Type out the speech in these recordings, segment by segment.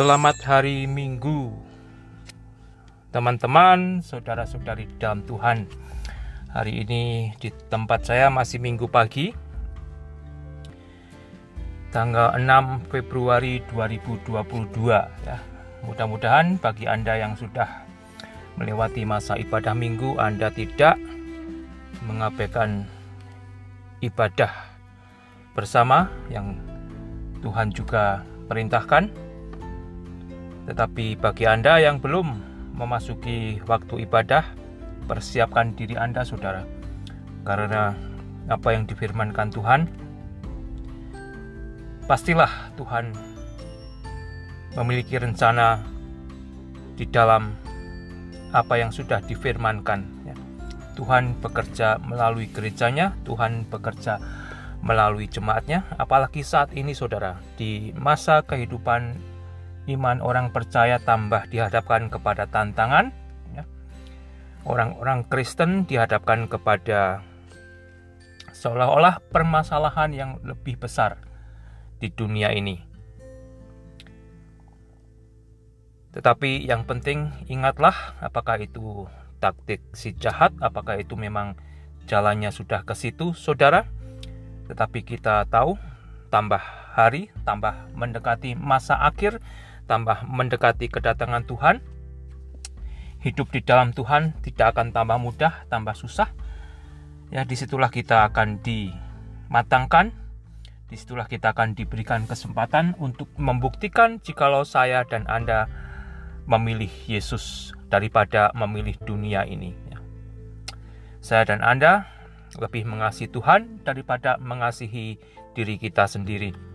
Selamat hari Minggu, teman-teman, saudara-saudari dalam Tuhan. Hari ini di tempat saya masih Minggu pagi, tanggal 6 Februari 2022. Ya, mudah-mudahan bagi anda yang sudah melewati masa ibadah Minggu, anda tidak mengabaikan ibadah bersama yang Tuhan juga perintahkan tetapi bagi Anda yang belum memasuki waktu ibadah, persiapkan diri Anda, saudara, karena apa yang difirmankan Tuhan, pastilah Tuhan memiliki rencana di dalam apa yang sudah difirmankan. Ya. Tuhan bekerja melalui gerejanya, Tuhan bekerja melalui jemaatnya, apalagi saat ini saudara, di masa kehidupan iman orang percaya tambah dihadapkan kepada tantangan. Ya. Orang-orang Kristen dihadapkan kepada seolah-olah permasalahan yang lebih besar di dunia ini. Tetapi yang penting ingatlah apakah itu taktik si jahat, apakah itu memang jalannya sudah ke situ, saudara. Tetapi kita tahu tambah hari, tambah mendekati masa akhir, tambah mendekati kedatangan Tuhan, hidup di dalam Tuhan tidak akan tambah mudah, tambah susah. Ya, di situlah kita akan dimatangkan, di situlah kita akan diberikan kesempatan untuk membuktikan jikalau saya dan Anda memilih Yesus daripada memilih dunia ini. Ya. Saya dan Anda lebih mengasihi Tuhan daripada mengasihi diri kita sendiri.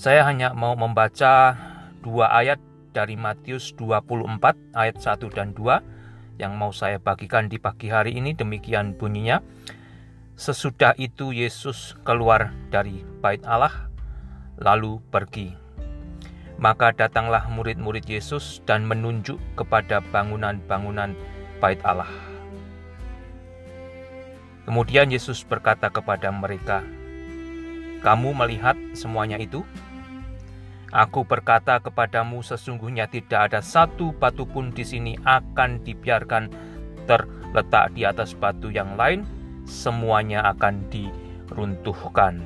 Saya hanya mau membaca dua ayat dari Matius 24 ayat 1 dan 2 yang mau saya bagikan di pagi hari ini demikian bunyinya. Sesudah itu Yesus keluar dari bait Allah lalu pergi. Maka datanglah murid-murid Yesus dan menunjuk kepada bangunan-bangunan bait Allah. Kemudian Yesus berkata kepada mereka, "Kamu melihat semuanya itu?" Aku berkata kepadamu, sesungguhnya tidak ada satu batu pun di sini akan dibiarkan terletak di atas batu yang lain, semuanya akan diruntuhkan.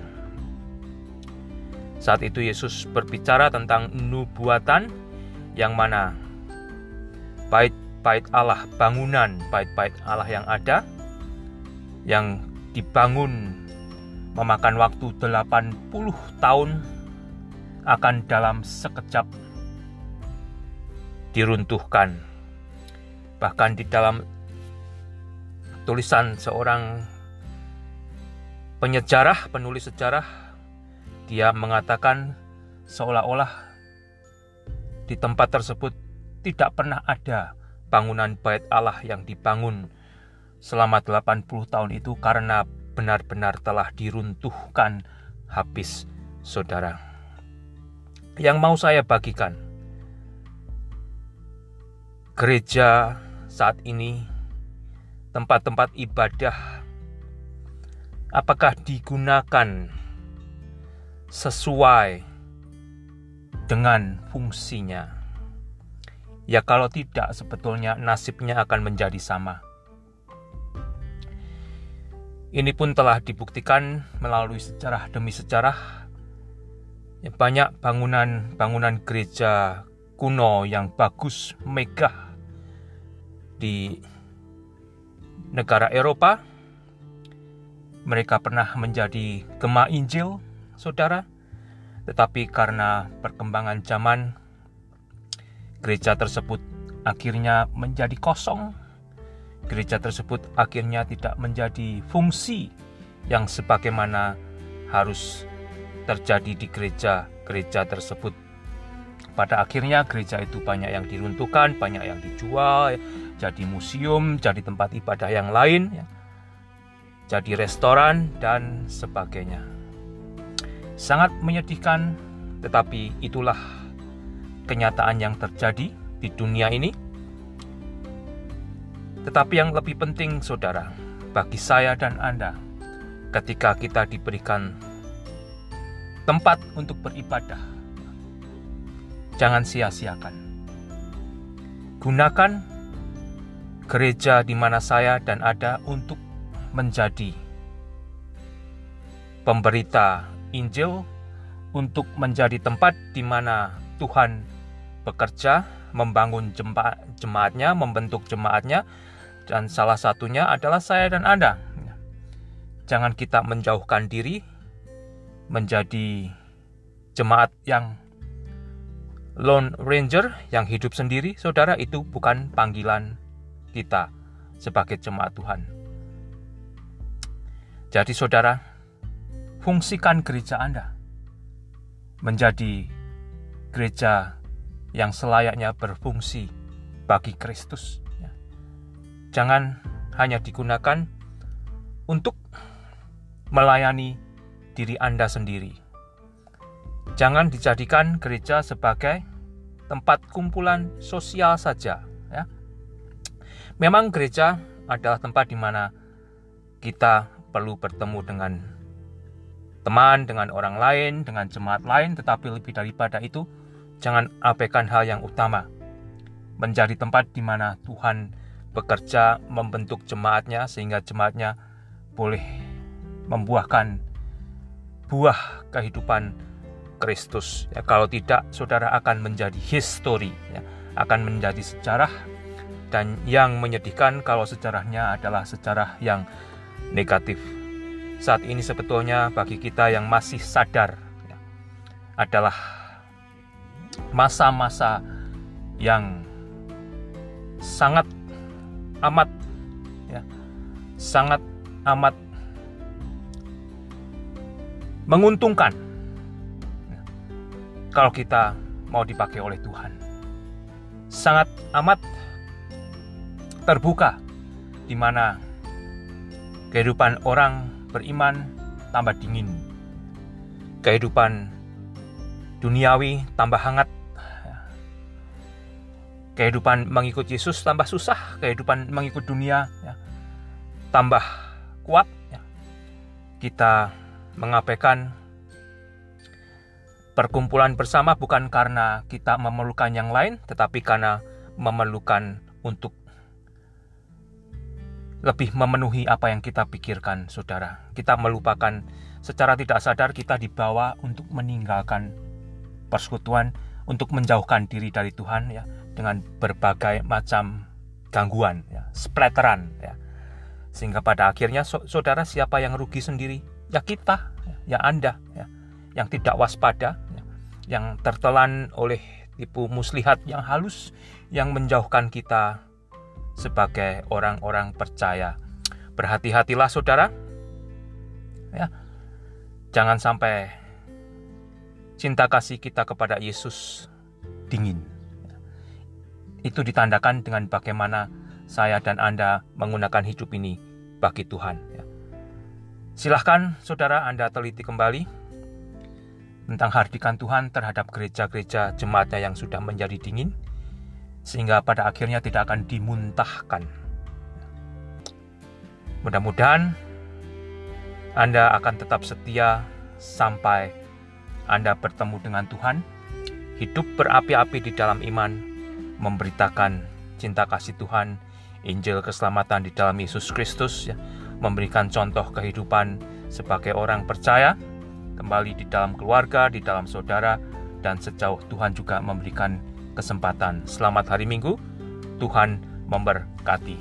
Saat itu Yesus berbicara tentang nubuatan yang mana bait-bait Allah, bangunan bait-bait Allah yang ada yang dibangun memakan waktu 80 tahun akan dalam sekejap diruntuhkan. Bahkan di dalam tulisan seorang penyejarah, penulis sejarah, dia mengatakan seolah-olah di tempat tersebut tidak pernah ada bangunan bait Allah yang dibangun selama 80 tahun itu karena benar-benar telah diruntuhkan habis saudara yang mau saya bagikan. Gereja saat ini, tempat-tempat ibadah, apakah digunakan sesuai dengan fungsinya? Ya, kalau tidak, sebetulnya nasibnya akan menjadi sama. Ini pun telah dibuktikan melalui sejarah demi sejarah banyak bangunan-bangunan gereja kuno yang bagus, megah di negara Eropa. Mereka pernah menjadi gema Injil, saudara, tetapi karena perkembangan zaman, gereja tersebut akhirnya menjadi kosong. Gereja tersebut akhirnya tidak menjadi fungsi yang sebagaimana harus terjadi di gereja-gereja tersebut. Pada akhirnya gereja itu banyak yang diruntuhkan, banyak yang dijual, jadi museum, jadi tempat ibadah yang lain, ya. jadi restoran dan sebagainya. Sangat menyedihkan, tetapi itulah kenyataan yang terjadi di dunia ini. Tetapi yang lebih penting, saudara, bagi saya dan Anda, ketika kita diberikan tempat untuk beribadah. Jangan sia-siakan. Gunakan gereja di mana saya dan ada untuk menjadi pemberita Injil, untuk menjadi tempat di mana Tuhan bekerja, membangun jemaat, jemaatnya, membentuk jemaatnya, dan salah satunya adalah saya dan Anda. Jangan kita menjauhkan diri menjadi jemaat yang Lone Ranger yang hidup sendiri, saudara, itu bukan panggilan kita sebagai jemaat Tuhan. Jadi, saudara, fungsikan gereja Anda menjadi gereja yang selayaknya berfungsi bagi Kristus. Ya. Jangan hanya digunakan untuk melayani diri Anda sendiri Jangan dijadikan gereja sebagai tempat kumpulan sosial saja. Ya. Memang gereja adalah tempat di mana kita perlu bertemu dengan teman, dengan orang lain, dengan jemaat lain, tetapi lebih daripada itu, jangan abaikan hal yang utama. Menjadi tempat di mana Tuhan bekerja membentuk jemaatnya sehingga jemaatnya boleh membuahkan buah kehidupan Kristus. Ya, kalau tidak, saudara akan menjadi histori, ya, akan menjadi sejarah dan yang menyedihkan kalau sejarahnya adalah sejarah yang negatif. Saat ini sebetulnya bagi kita yang masih sadar ya, adalah masa-masa yang sangat amat ya, sangat amat menguntungkan kalau kita mau dipakai oleh Tuhan. Sangat amat terbuka di mana kehidupan orang beriman tambah dingin. Kehidupan duniawi tambah hangat. Kehidupan mengikut Yesus tambah susah, kehidupan mengikut dunia ya, tambah kuat. Ya. Kita mengabaikan Perkumpulan bersama bukan karena kita memerlukan yang lain, tetapi karena memerlukan untuk lebih memenuhi apa yang kita pikirkan, saudara. Kita melupakan secara tidak sadar kita dibawa untuk meninggalkan persekutuan, untuk menjauhkan diri dari Tuhan ya dengan berbagai macam gangguan, ya, splatteran ya. Sehingga pada akhirnya saudara siapa yang rugi sendiri? Ya kita, ya, ya Anda ya yang tidak waspada, yang tertelan oleh tipu muslihat yang halus yang menjauhkan kita sebagai orang-orang percaya. Berhati-hatilah saudara. Ya. Jangan sampai cinta kasih kita kepada Yesus dingin. Itu ditandakan dengan bagaimana saya dan Anda menggunakan hidup ini bagi Tuhan. Silahkan saudara Anda teliti kembali tentang hardikan Tuhan terhadap gereja-gereja jemaatnya yang sudah menjadi dingin, sehingga pada akhirnya tidak akan dimuntahkan. Mudah-mudahan Anda akan tetap setia sampai Anda bertemu dengan Tuhan, hidup berapi-api di dalam iman, memberitakan cinta kasih Tuhan, Injil keselamatan di dalam Yesus Kristus, ya, memberikan contoh kehidupan sebagai orang percaya, kembali di dalam keluarga, di dalam saudara, dan sejauh Tuhan juga memberikan kesempatan. Selamat hari Minggu, Tuhan memberkati.